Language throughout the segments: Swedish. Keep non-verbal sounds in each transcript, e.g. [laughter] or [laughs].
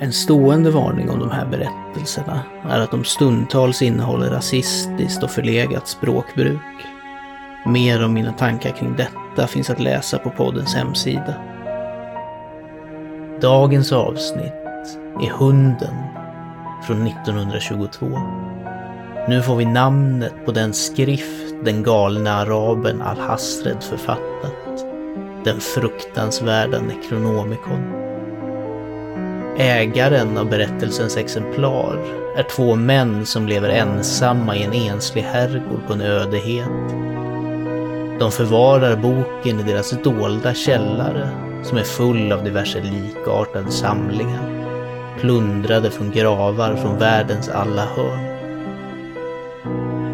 En stående varning om de här berättelserna är att de stundtals innehåller rasistiskt och förlegat språkbruk. Mer om mina tankar kring detta finns att läsa på poddens hemsida. Dagens avsnitt är Hunden från 1922. Nu får vi namnet på den skrift den galne araben Al-Hasred författat. Den fruktansvärda Necronomicon. Ägaren av berättelsens exemplar är två män som lever ensamma i en enslig herrgård på en ödehet. De förvarar boken i deras dolda källare som är full av diverse likartade samlingar, plundrade från gravar från världens alla hörn.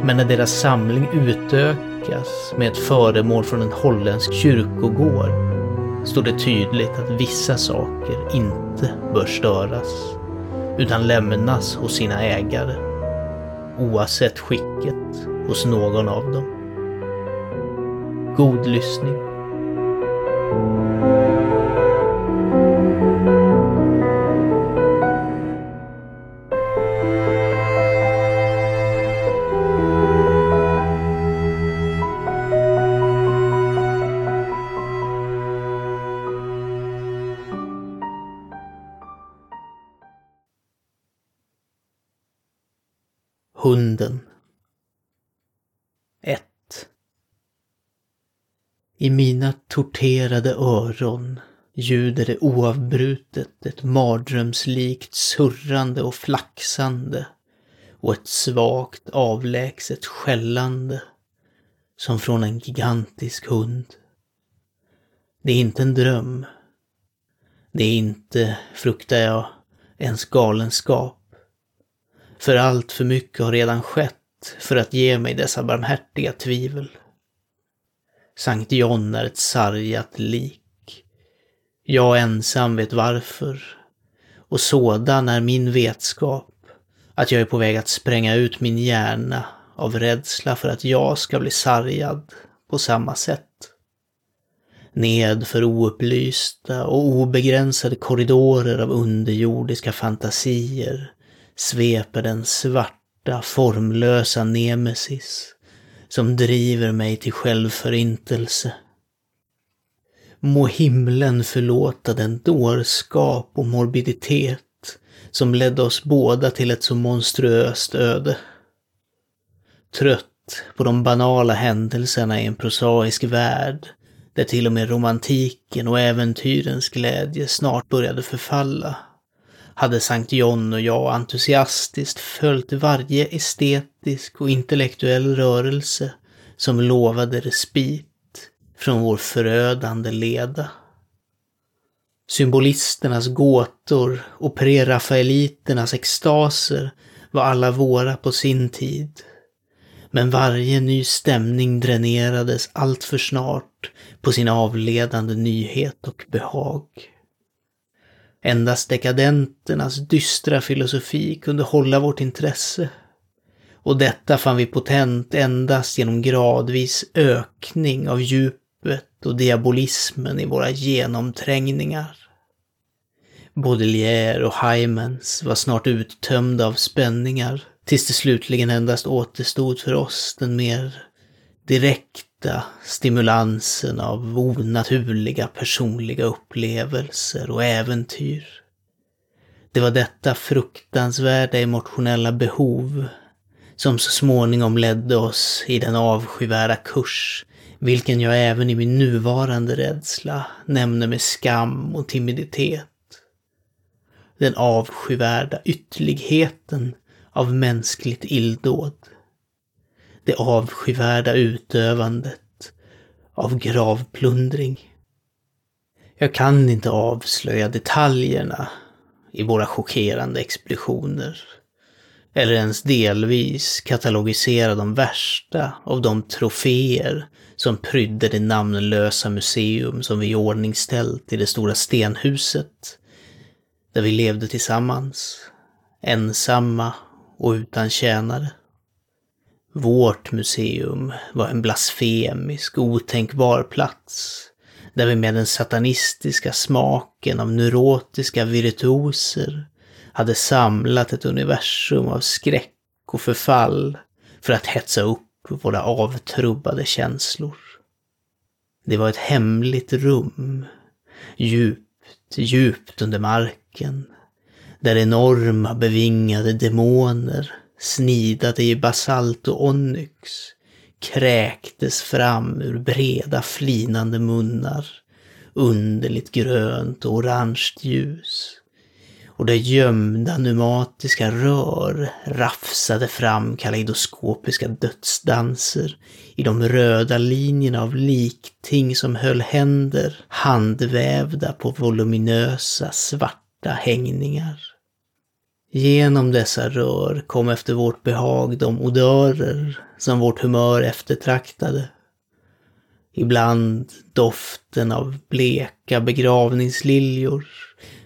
Men när deras samling utökas med ett föremål från en holländsk kyrkogård står det tydligt att vissa saker inte bör störas, utan lämnas hos sina ägare, oavsett skicket hos någon av dem. God lyssning. Hunden 1 I mina torterade öron ljuder det oavbrutet ett mardrömslikt surrande och flaxande och ett svagt avlägset skällande som från en gigantisk hund. Det är inte en dröm. Det är inte, fruktar jag, ens galenskap. För allt för mycket har redan skett för att ge mig dessa barmhärtiga tvivel. Sankt John är ett sargat lik. Jag ensam vet varför. Och sådan är min vetskap att jag är på väg att spränga ut min hjärna av rädsla för att jag ska bli sargad på samma sätt. Ned för oupplysta och obegränsade korridorer av underjordiska fantasier sveper den svarta, formlösa nemesis som driver mig till självförintelse. Må himlen förlåta den dårskap och morbiditet som ledde oss båda till ett så monstruöst öde. Trött på de banala händelserna i en prosaisk värld, där till och med romantiken och äventyrens glädje snart började förfalla, hade Sankt John och jag entusiastiskt följt varje estetisk och intellektuell rörelse som lovade respit från vår förödande leda. Symbolisternas gåtor och prerafaeliternas extaser var alla våra på sin tid. Men varje ny stämning dränerades allt för snart på sin avledande nyhet och behag. Endast dekadenternas dystra filosofi kunde hålla vårt intresse. Och detta fann vi potent endast genom gradvis ökning av djupet och diabolismen i våra genomträngningar. Baudelaire och Hymens var snart uttömda av spänningar, tills det slutligen endast återstod för oss den mer direkta stimulansen av onaturliga personliga upplevelser och äventyr. Det var detta fruktansvärda emotionella behov som så småningom ledde oss i den avskyvärda kurs, vilken jag även i min nuvarande rädsla nämner med skam och timiditet. Den avskyvärda ytterligheten av mänskligt illdåd det avskyvärda utövandet av gravplundring. Jag kan inte avslöja detaljerna i våra chockerande expeditioner. eller ens delvis katalogisera de värsta av de troféer som prydde det namnlösa museum som vi ordningställt i det stora stenhuset, där vi levde tillsammans, ensamma och utan tjänare. Vårt museum var en blasfemisk, otänkbar plats, där vi med den satanistiska smaken av neurotiska virtuoser hade samlat ett universum av skräck och förfall för att hetsa upp våra avtrubbade känslor. Det var ett hemligt rum, djupt, djupt under marken, där enorma bevingade demoner, snidade i basalt och onyx, kräktes fram ur breda flinande munnar, underligt grönt och orange ljus och där gömda pneumatiska rör rafsade fram kaleidoskopiska dödsdanser i de röda linjerna av likting som höll händer handvävda på voluminösa svarta hängningar. Genom dessa rör kom efter vårt behag de odörer som vårt humör eftertraktade. Ibland doften av bleka begravningsliljor,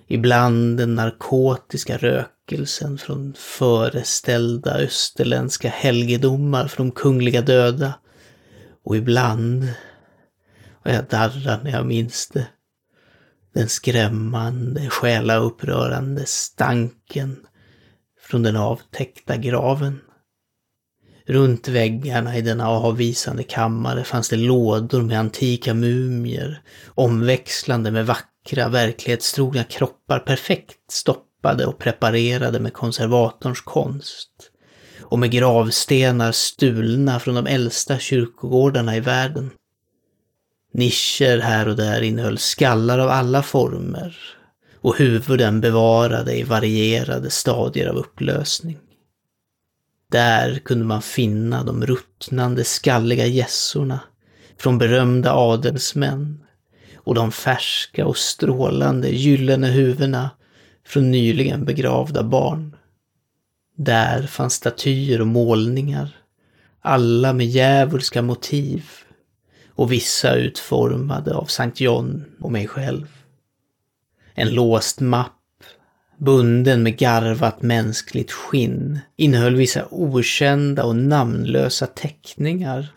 Ibland den narkotiska rökelsen från föreställda österländska helgedomar för de kungliga döda. Och ibland, och jag darrar när jag minns det, den skrämmande, själaupprörande stanken från den avtäckta graven. Runt väggarna i denna avvisande kammare fanns det lådor med antika mumier, omväxlande med vackra verklighetstrogna kroppar perfekt stoppade och preparerade med konservatorns konst. Och med gravstenar stulna från de äldsta kyrkogårdarna i världen. Nischer här och där innehöll skallar av alla former och huvuden bevarade i varierade stadier av upplösning. Där kunde man finna de ruttnande skalliga gässorna från berömda adelsmän och de färska och strålande gyllene huvudena från nyligen begravda barn. Där fanns statyer och målningar, alla med djävulska motiv och vissa utformade av Sankt John och mig själv. En låst mapp, bunden med garvat mänskligt skinn, innehöll vissa okända och namnlösa teckningar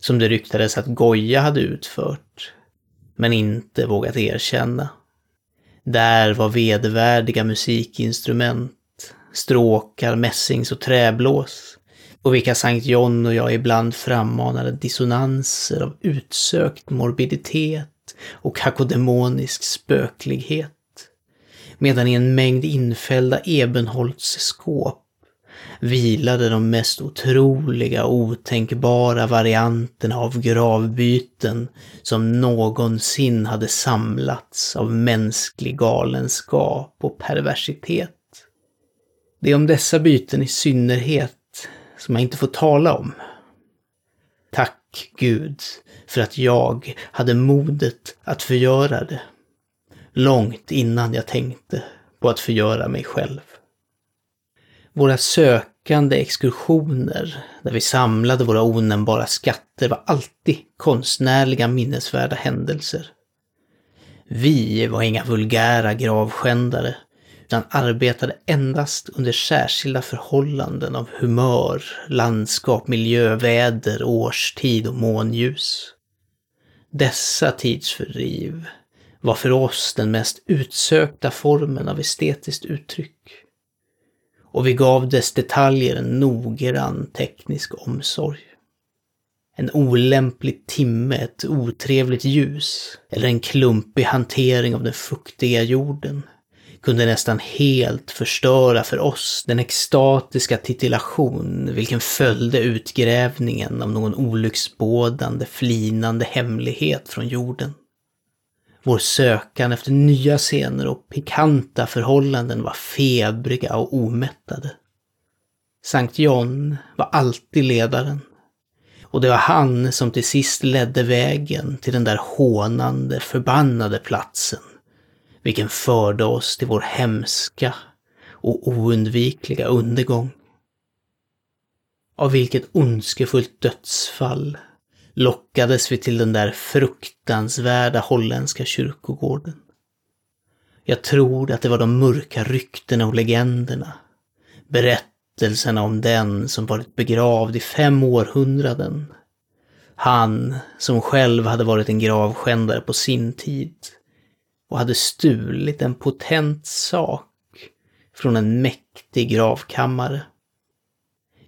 som det ryktades att Goya hade utfört men inte vågat erkänna. Där var vedervärdiga musikinstrument, stråkar, mässings och träblås, på vilka Sankt John och jag ibland frammanade dissonanser av utsökt morbiditet och kakodemonisk spöklighet. Medan i en mängd infällda ebenholtsskåp vilade de mest otroliga och otänkbara varianterna av gravbyten som någonsin hade samlats av mänsklig galenskap och perversitet. Det är om dessa byten i synnerhet som jag inte får tala om. Tack Gud för att jag hade modet att förgöra det. Långt innan jag tänkte på att förgöra mig själv. Våra sökande exkursioner, där vi samlade våra onämnbara skatter, var alltid konstnärliga minnesvärda händelser. Vi var inga vulgära gravskändare, utan arbetade endast under särskilda förhållanden av humör, landskap, miljö, väder, årstid och månljus. Dessa tidsfördriv var för oss den mest utsökta formen av estetiskt uttryck och vi gav dess detaljer en noggrann teknisk omsorg. En olämplig timme, ett otrevligt ljus eller en klumpig hantering av den fuktiga jorden kunde nästan helt förstöra för oss den extatiska titillation vilken följde utgrävningen av någon olycksbådande, flinande hemlighet från jorden. Vår sökan efter nya scener och pikanta förhållanden var febriga och omättade. Sankt John var alltid ledaren. Och det var han som till sist ledde vägen till den där hånande, förbannade platsen, vilken förde oss till vår hemska och oundvikliga undergång. av vilket ondskefullt dödsfall lockades vi till den där fruktansvärda holländska kyrkogården. Jag tror att det var de mörka ryktena och legenderna, berättelserna om den som varit begravd i fem århundraden. Han som själv hade varit en gravskändare på sin tid och hade stulit en potent sak från en mäktig gravkammare.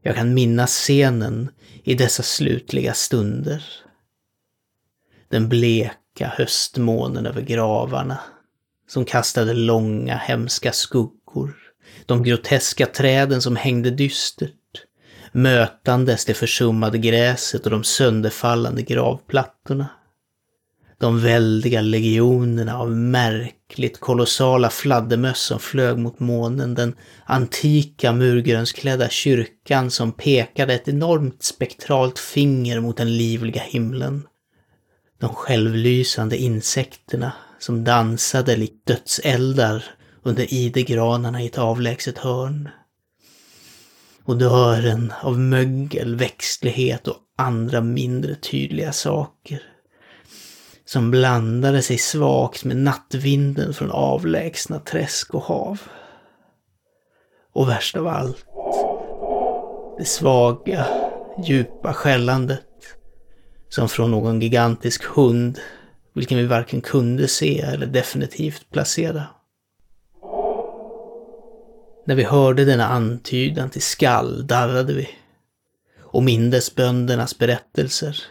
Jag kan minnas scenen i dessa slutliga stunder. Den bleka höstmånen över gravarna som kastade långa hemska skuggor. De groteska träden som hängde dystert. Mötandes det försummade gräset och de sönderfallande gravplattorna. De väldiga legionerna av märkligt kolossala fladdermöss som flög mot månen, den antika murgrönsklädda kyrkan som pekade ett enormt spektralt finger mot den livliga himlen. De självlysande insekterna som dansade likt dödseldar under idegranarna i ett avlägset hörn. Odören av mögel, växtlighet och andra mindre tydliga saker som blandade sig svagt med nattvinden från avlägsna träsk och hav. Och värst av allt, det svaga, djupa skällandet som från någon gigantisk hund, vilken vi varken kunde se eller definitivt placera. När vi hörde denna antydan till skall darrade vi och mindes böndernas berättelser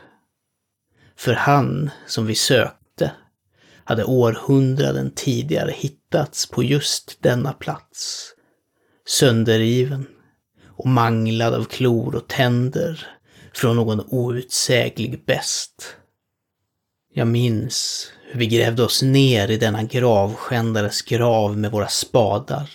för han som vi sökte hade århundraden tidigare hittats på just denna plats. Sönderriven och manglad av klor och tänder från någon outsäglig best. Jag minns hur vi grävde oss ner i denna gravskändares grav med våra spadar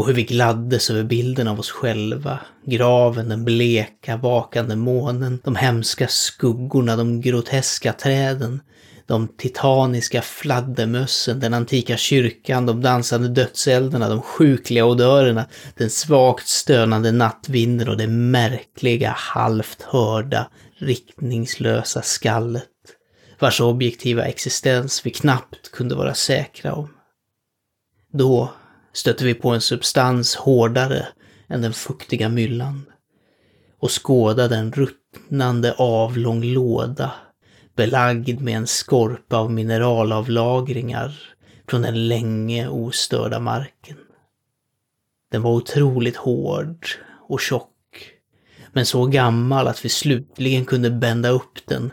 och hur vi gladdes över bilden av oss själva. Graven, den bleka, vakande månen, de hemska skuggorna, de groteska träden, de titaniska fladdermössen, den antika kyrkan, de dansande dödselderna, de sjukliga odörerna, den svagt stönande nattvinden och det märkliga, halvt hörda, riktningslösa skallet, vars objektiva existens vi knappt kunde vara säkra om. Då stötte vi på en substans hårdare än den fuktiga myllan och skådade en ruttnande avlång låda belagd med en skorpa av mineralavlagringar från den länge ostörda marken. Den var otroligt hård och tjock, men så gammal att vi slutligen kunde bända upp den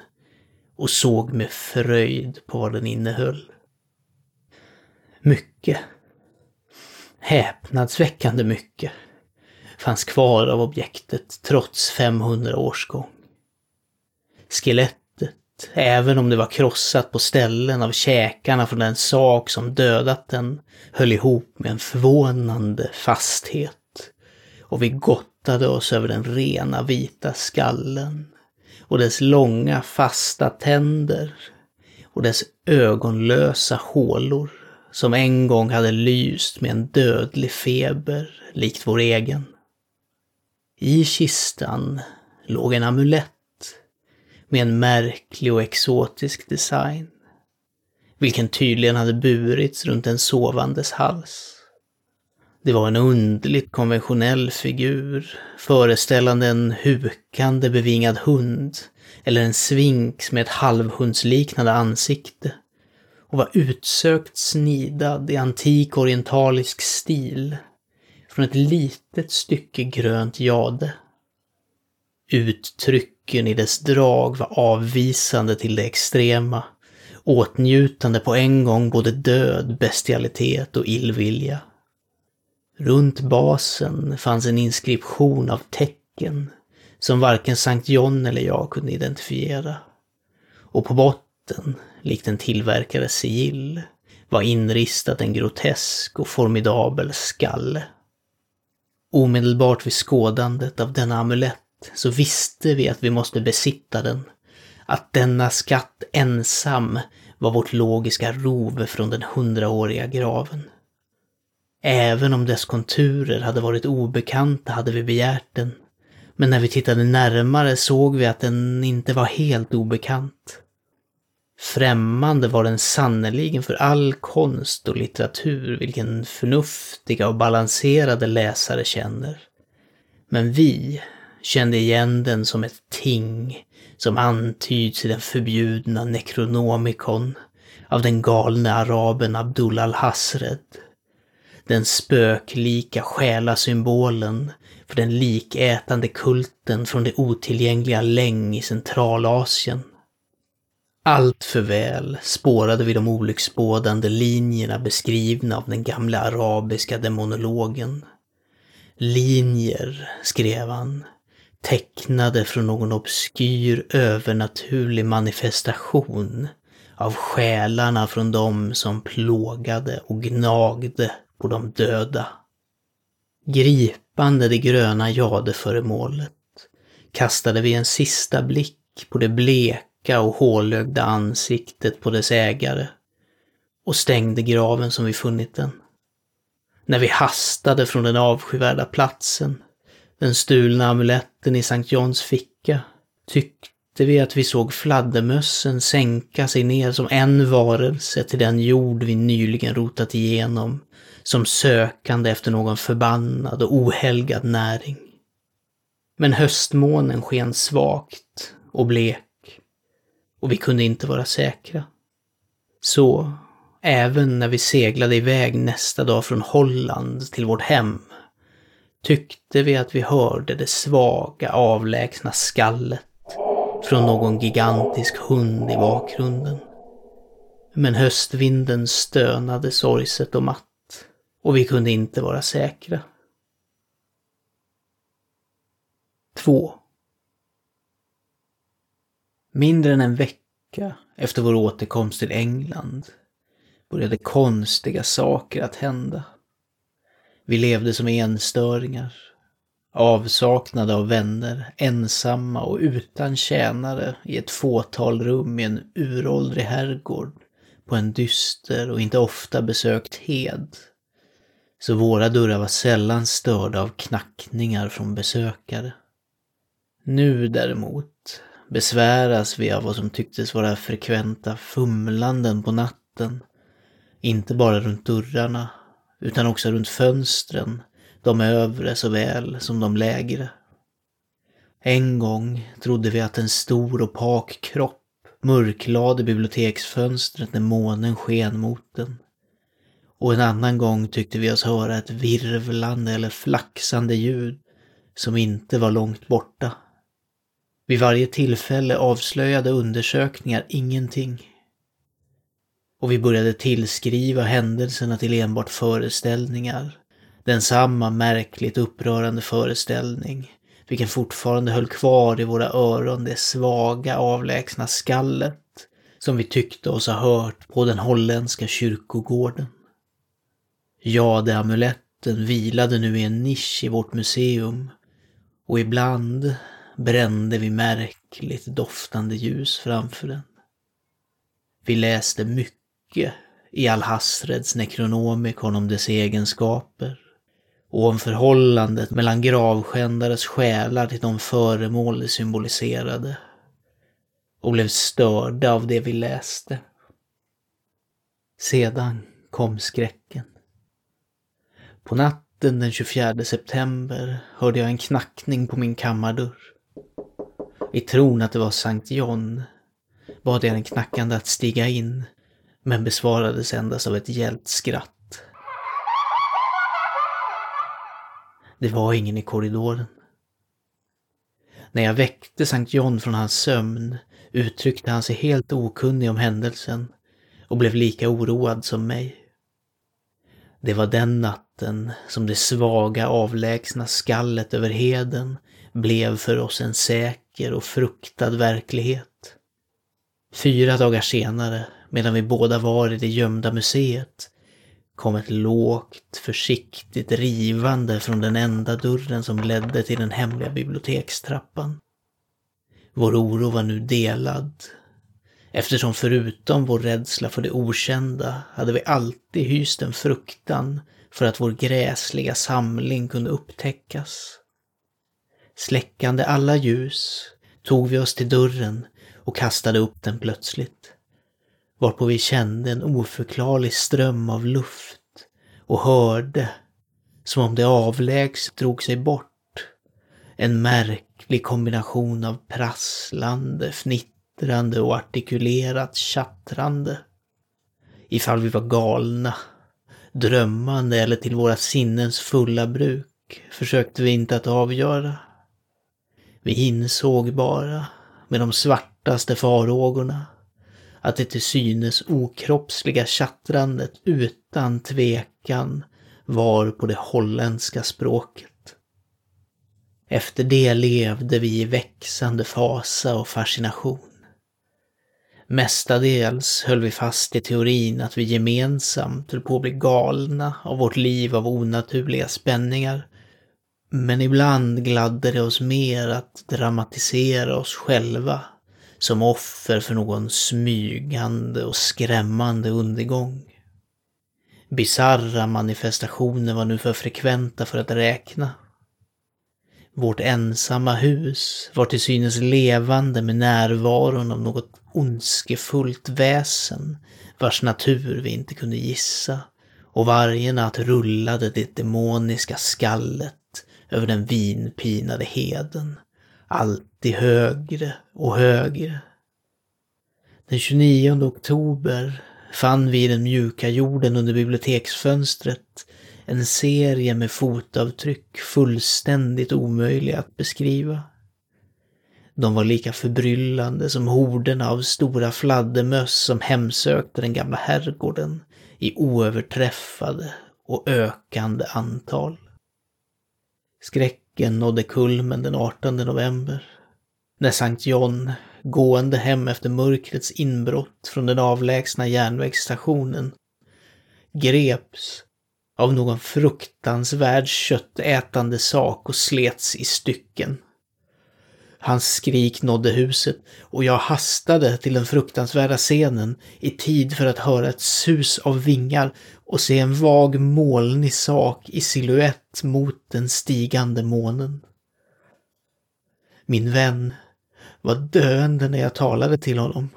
och såg med fröjd på vad den innehöll. Mycket häpnadsväckande mycket fanns kvar av objektet trots 500 års gång. Skelettet, även om det var krossat på ställen av käkarna från den sak som dödat den, höll ihop med en förvånande fasthet. Och vi gottade oss över den rena vita skallen och dess långa fasta tänder och dess ögonlösa hålor som en gång hade lyst med en dödlig feber likt vår egen. I kistan låg en amulett med en märklig och exotisk design, vilken tydligen hade burits runt en sovandes hals. Det var en underligt konventionell figur, föreställande en hukande bevingad hund eller en svinx med ett halvhundsliknande ansikte och var utsökt snidad i antik orientalisk stil från ett litet stycke grönt jade. Uttrycken i dess drag var avvisande till det extrema, åtnjutande på en gång både död, bestialitet och illvilja. Runt basen fanns en inskription av tecken som varken Sankt John eller jag kunde identifiera. Och på botten likt en tillverkares sigill, var inristat en grotesk och formidabel skalle. Omedelbart vid skådandet av denna amulett så visste vi att vi måste besitta den. Att denna skatt ensam var vårt logiska rov från den hundraåriga graven. Även om dess konturer hade varit obekanta hade vi begärt den. Men när vi tittade närmare såg vi att den inte var helt obekant. Främmande var den sannerligen för all konst och litteratur vilken förnuftiga och balanserade läsare känner. Men vi kände igen den som ett ting som antyds i den förbjudna Necronomicon av den galne araben Abdul al-Hasred. Den spöklika själasymbolen för den likätande kulten från det otillgängliga Läng i Centralasien. Allt för väl spårade vi de olycksbådande linjerna beskrivna av den gamla arabiska demonologen. Linjer, skrev han, tecknade från någon obskyr övernaturlig manifestation av själarna från dem som plågade och gnagde på de döda. Gripande det gröna jadeföremålet kastade vi en sista blick på det bleka och hålögda ansiktet på dess ägare och stängde graven som vi funnit den. När vi hastade från den avskyvärda platsen, den stulna amuletten i Sankt Johns ficka, tyckte vi att vi såg fladdermössen sänka sig ner som en varelse till den jord vi nyligen rotat igenom som sökande efter någon förbannad och ohelgad näring. Men höstmånen sken svagt och blek och vi kunde inte vara säkra. Så, även när vi seglade iväg nästa dag från Holland till vårt hem, tyckte vi att vi hörde det svaga avlägsna skallet från någon gigantisk hund i bakgrunden. Men höstvinden stönade sorgset och matt och vi kunde inte vara säkra. 2. Mindre än en vecka efter vår återkomst till England började konstiga saker att hända. Vi levde som enstöringar, avsaknade av vänner, ensamma och utan tjänare i ett fåtal rum i en uråldrig herrgård på en dyster och inte ofta besökt hed så våra dörrar var sällan störda av knackningar från besökare. Nu däremot besväras vi av vad som tycktes vara frekventa fumlanden på natten. Inte bara runt dörrarna, utan också runt fönstren, de övre såväl som de lägre. En gång trodde vi att en stor och pak kropp mörklade biblioteksfönstret när månen sken mot den. Och en annan gång tyckte vi oss höra ett virvlande eller flaxande ljud som inte var långt borta. Vid varje tillfälle avslöjade undersökningar ingenting. Och vi började tillskriva händelserna till enbart föreställningar. Densamma märkligt upprörande föreställning, vilken fortfarande höll kvar i våra öron det svaga avlägsna skallet som vi tyckte oss ha hört på den holländska kyrkogården. Jade-amuletten vilade nu i en nisch i vårt museum och ibland brände vi märkligt doftande ljus framför den. Vi läste mycket i Al-Hasreds Necronomicon om dess egenskaper och om förhållandet mellan gravskändares själar till de föremål de symboliserade och blev störda av det vi läste. Sedan kom skräcken. På natten den 24 september hörde jag en knackning på min kammardörr. I tron att det var Sankt John bad jag den knackande att stiga in, men besvarades endast av ett gällt skratt. Det var ingen i korridoren. När jag väckte Sankt John från hans sömn uttryckte han sig helt okunnig om händelsen och blev lika oroad som mig. Det var den natten som det svaga avlägsna skallet över heden blev för oss en säker och fruktad verklighet. Fyra dagar senare, medan vi båda var i det gömda museet, kom ett lågt, försiktigt rivande från den enda dörren som ledde till den hemliga bibliotekstrappan. Vår oro var nu delad Eftersom förutom vår rädsla för det okända hade vi alltid hyst en fruktan för att vår gräsliga samling kunde upptäckas. Släckande alla ljus tog vi oss till dörren och kastade upp den plötsligt. Varpå vi kände en oförklarlig ström av luft och hörde, som om det avlägset drog sig bort, en märklig kombination av prasslande, fnittrande och artikulerat tjattrande. Ifall vi var galna, drömmande eller till våra sinnens fulla bruk försökte vi inte att avgöra. Vi insåg bara, med de svartaste farhågorna, att det till synes okroppsliga tjattrandet utan tvekan var på det holländska språket. Efter det levde vi i växande fasa och fascination. Mestadels höll vi fast i teorin att vi gemensamt höll på att bli galna av vårt liv av onaturliga spänningar. Men ibland gladde det oss mer att dramatisera oss själva som offer för någon smygande och skrämmande undergång. Bizarra manifestationer var nu för frekventa för att räkna. Vårt ensamma hus var till synes levande med närvaron av något ondskefullt väsen vars natur vi inte kunde gissa. Och varje natt rullade det demoniska skallet över den vinpinade heden. Alltid högre och högre. Den 29 oktober fann vi i den mjuka jorden under biblioteksfönstret en serie med fotavtryck fullständigt omöjliga att beskriva. De var lika förbryllande som horderna av stora fladdermöss som hemsökte den gamla herrgården i oöverträffade och ökande antal. Skräcken nådde kulmen den 18 november. När Sankt John, gående hem efter mörkrets inbrott från den avlägsna järnvägsstationen, greps av någon fruktansvärd köttätande sak och slets i stycken. Hans skrik nådde huset och jag hastade till den fruktansvärda scenen i tid för att höra ett sus av vingar och se en vag molnig sak i siluett mot den stigande månen. Min vän var döende när jag talade till honom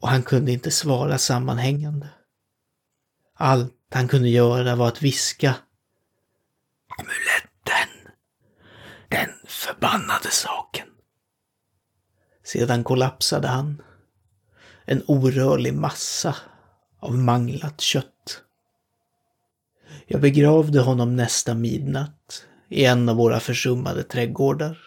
och han kunde inte svara sammanhängande. Allt han kunde göra var att viska. Amuletten! Den förbannade saken! Sedan kollapsade han. En orörlig massa av manglat kött. Jag begravde honom nästa midnatt i en av våra försummade trädgårdar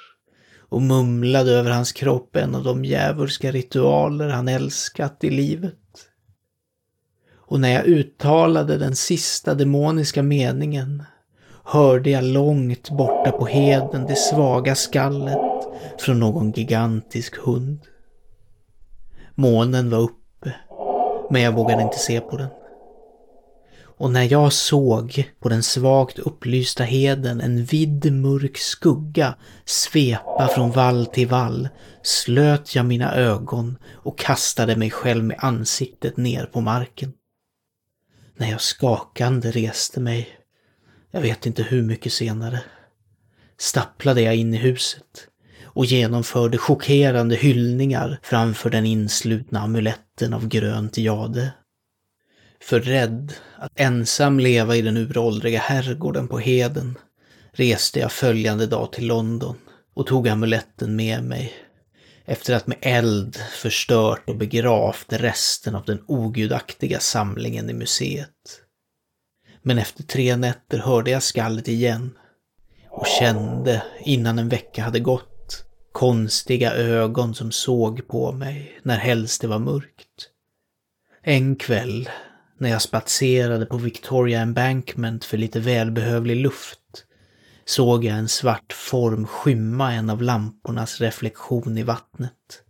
och mumlade över hans kropp en av de djävulska ritualer han älskat i livet. Och när jag uttalade den sista demoniska meningen hörde jag långt borta på heden det svaga skallet från någon gigantisk hund. Månen var uppe, men jag vågade inte se på den. Och när jag såg på den svagt upplysta heden en vid mörk skugga svepa från vall till vall slöt jag mina ögon och kastade mig själv med ansiktet ner på marken. När jag skakande reste mig, jag vet inte hur mycket senare, stapplade jag in i huset och genomförde chockerande hyllningar framför den inslutna amuletten av grönt jade. För rädd att ensam leva i den uråldriga herrgården på heden reste jag följande dag till London och tog amuletten med mig efter att med eld förstört och begravt resten av den ogudaktiga samlingen i museet. Men efter tre nätter hörde jag skallet igen och kände, innan en vecka hade gått, konstiga ögon som såg på mig när helst det var mörkt. En kväll, när jag spatserade på Victoria Embankment för lite välbehövlig luft, såg jag en svart form skymma en av lampornas reflektion i vattnet.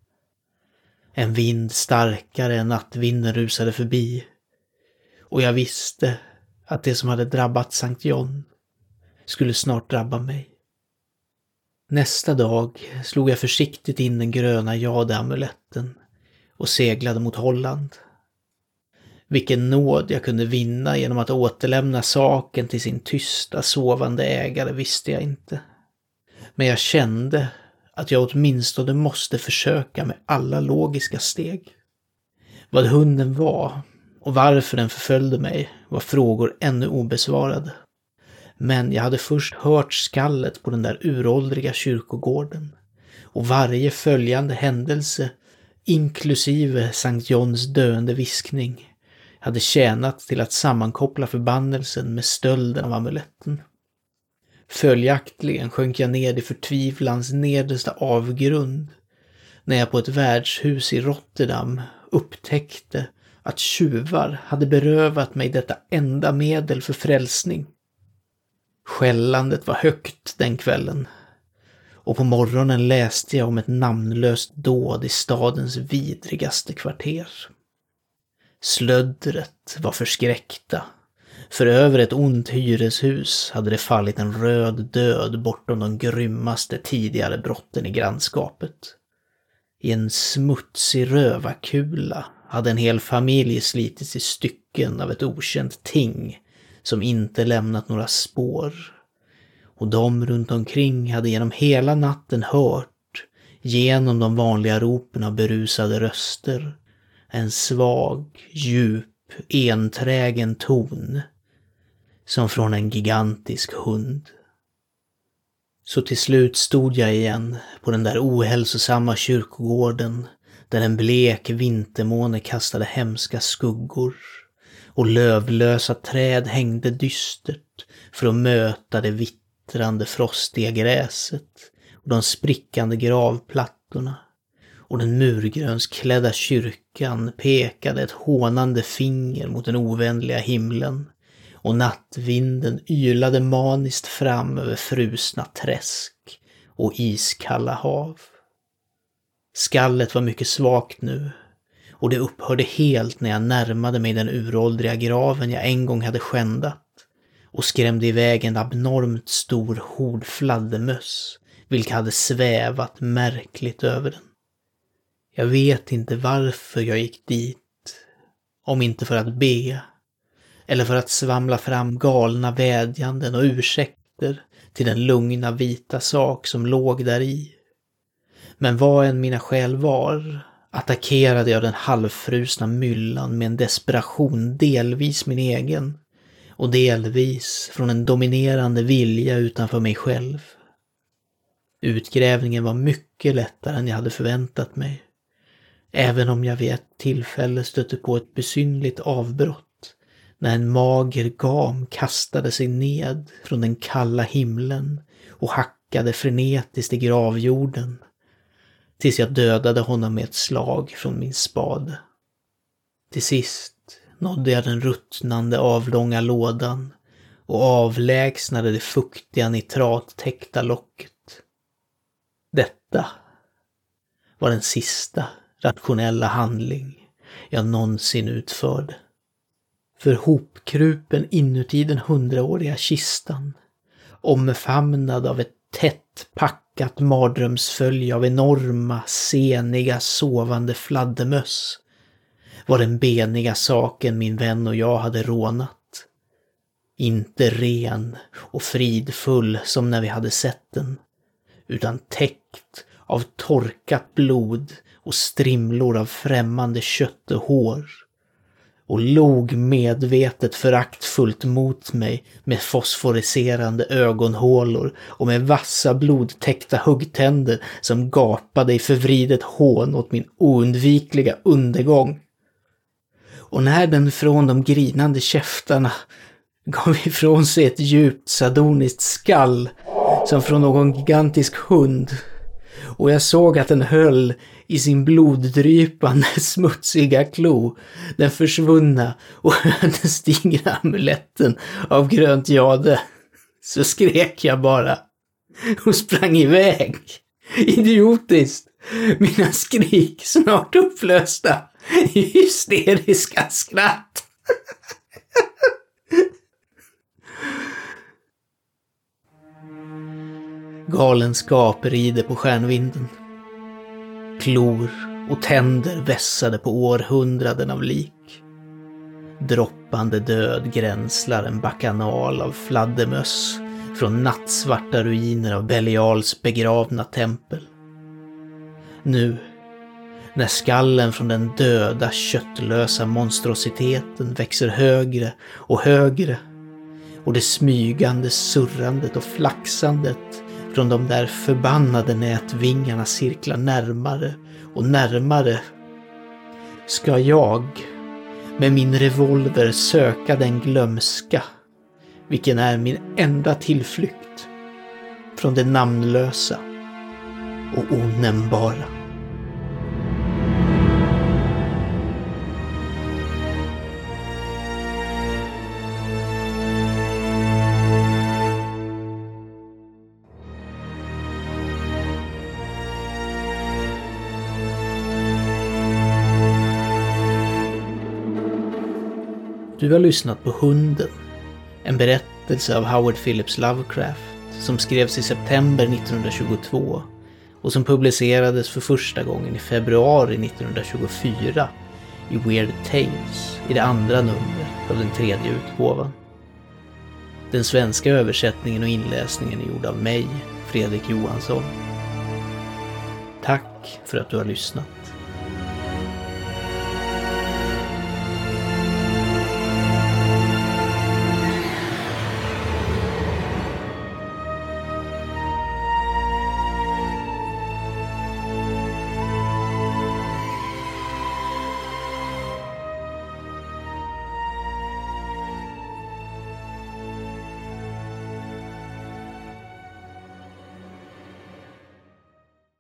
En vind starkare än nattvinden rusade förbi. Och jag visste att det som hade drabbat Sankt John skulle snart drabba mig. Nästa dag slog jag försiktigt in den gröna jadeamuletten och seglade mot Holland. Vilken nåd jag kunde vinna genom att återlämna saken till sin tysta, sovande ägare visste jag inte. Men jag kände att jag åtminstone måste försöka med alla logiska steg. Vad hunden var och varför den förföljde mig var frågor ännu obesvarade. Men jag hade först hört skallet på den där uråldriga kyrkogården. Och varje följande händelse, inklusive Sankt Johns döende viskning, hade tjänat till att sammankoppla förbannelsen med stölden av amuletten. Följaktligen sjönk jag ned i förtvivlans nedersta avgrund när jag på ett värdshus i Rotterdam upptäckte att tjuvar hade berövat mig detta enda medel för frälsning. Skällandet var högt den kvällen och på morgonen läste jag om ett namnlöst dåd i stadens vidrigaste kvarter. Slöddret var förskräckta. För över ett ont hyreshus hade det fallit en röd död bortom de grymmaste tidigare brotten i grannskapet. I en smutsig rövarkula hade en hel familj slitits i stycken av ett okänt ting som inte lämnat några spår. Och de runt omkring hade genom hela natten hört, genom de vanliga ropen av berusade röster, en svag, djup, enträgen ton. Som från en gigantisk hund. Så till slut stod jag igen på den där ohälsosamma kyrkogården där en blek vintermåne kastade hemska skuggor och lövlösa träd hängde dystert för att möta det vittrande frostiga gräset och de sprickande gravplattorna. Och den murgrönsklädda kyrkan pekade ett hånande finger mot den ovänliga himlen och nattvinden ylade maniskt fram över frusna träsk och iskalla hav. Skallet var mycket svagt nu och det upphörde helt när jag närmade mig den uråldriga graven jag en gång hade skändat och skrämde iväg en abnormt stor hord fladdermöss, vilka hade svävat märkligt över den. Jag vet inte varför jag gick dit, om inte för att be, eller för att svamla fram galna vädjanden och ursäkter till den lugna vita sak som låg där i. Men vad än mina skäl var, attackerade jag den halvfrusna myllan med en desperation delvis min egen och delvis från en dominerande vilja utanför mig själv. Utgrävningen var mycket lättare än jag hade förväntat mig. Även om jag vid ett tillfälle stötte på ett besynligt avbrott när en mager gam kastade sig ned från den kalla himlen och hackade frenetiskt i gravjorden tills jag dödade honom med ett slag från min spade. Till sist nådde jag den ruttnande avlånga lådan och avlägsnade det fuktiga nitrattäckta locket. Detta var den sista rationella handling jag någonsin utförde. För hopkrupen inuti den hundraåriga kistan, omfamnad av ett tätt pack packat mardrömsfölje av enorma, seniga, sovande fladdermöss, var den beniga saken min vän och jag hade rånat. Inte ren och fridfull som när vi hade sett den, utan täckt av torkat blod och strimlor av främmande kött och hår och log medvetet föraktfullt mot mig med fosforiserande ögonhålor och med vassa blodtäckta huggtänder som gapade i förvridet hån åt min oundvikliga undergång. Och när den från de grinande käftarna gav ifrån sig ett djupt sadoniskt skall som från någon gigantisk hund och jag såg att den höll i sin bloddrypande [laughs] smutsiga klo den försvunna och [laughs] den ödesdigra amuletten av grönt jade. Så skrek jag bara och sprang iväg. Idiotiskt! Mina skrik snart upplösta i hysteriska skratt. [laughs] Galenskap rider på stjärnvinden. Klor och tänder vässade på århundraden av lik. Droppande död gränslar en bakanal av fladdermöss från nattsvarta ruiner av Belials begravna tempel. Nu, när skallen från den döda köttlösa monstrositeten växer högre och högre och det smygande surrandet och flaxandet från de där förbannade nätvingarna cirklar närmare och närmare ska jag med min revolver söka den glömska, vilken är min enda tillflykt från det namnlösa och onämnbara. Du har lyssnat på Hunden, en berättelse av Howard Phillips Lovecraft som skrevs i september 1922 och som publicerades för första gången i februari 1924 i Weird Tales i det andra numret av den tredje utgåvan. Den svenska översättningen och inläsningen är gjord av mig, Fredrik Johansson. Tack för att du har lyssnat.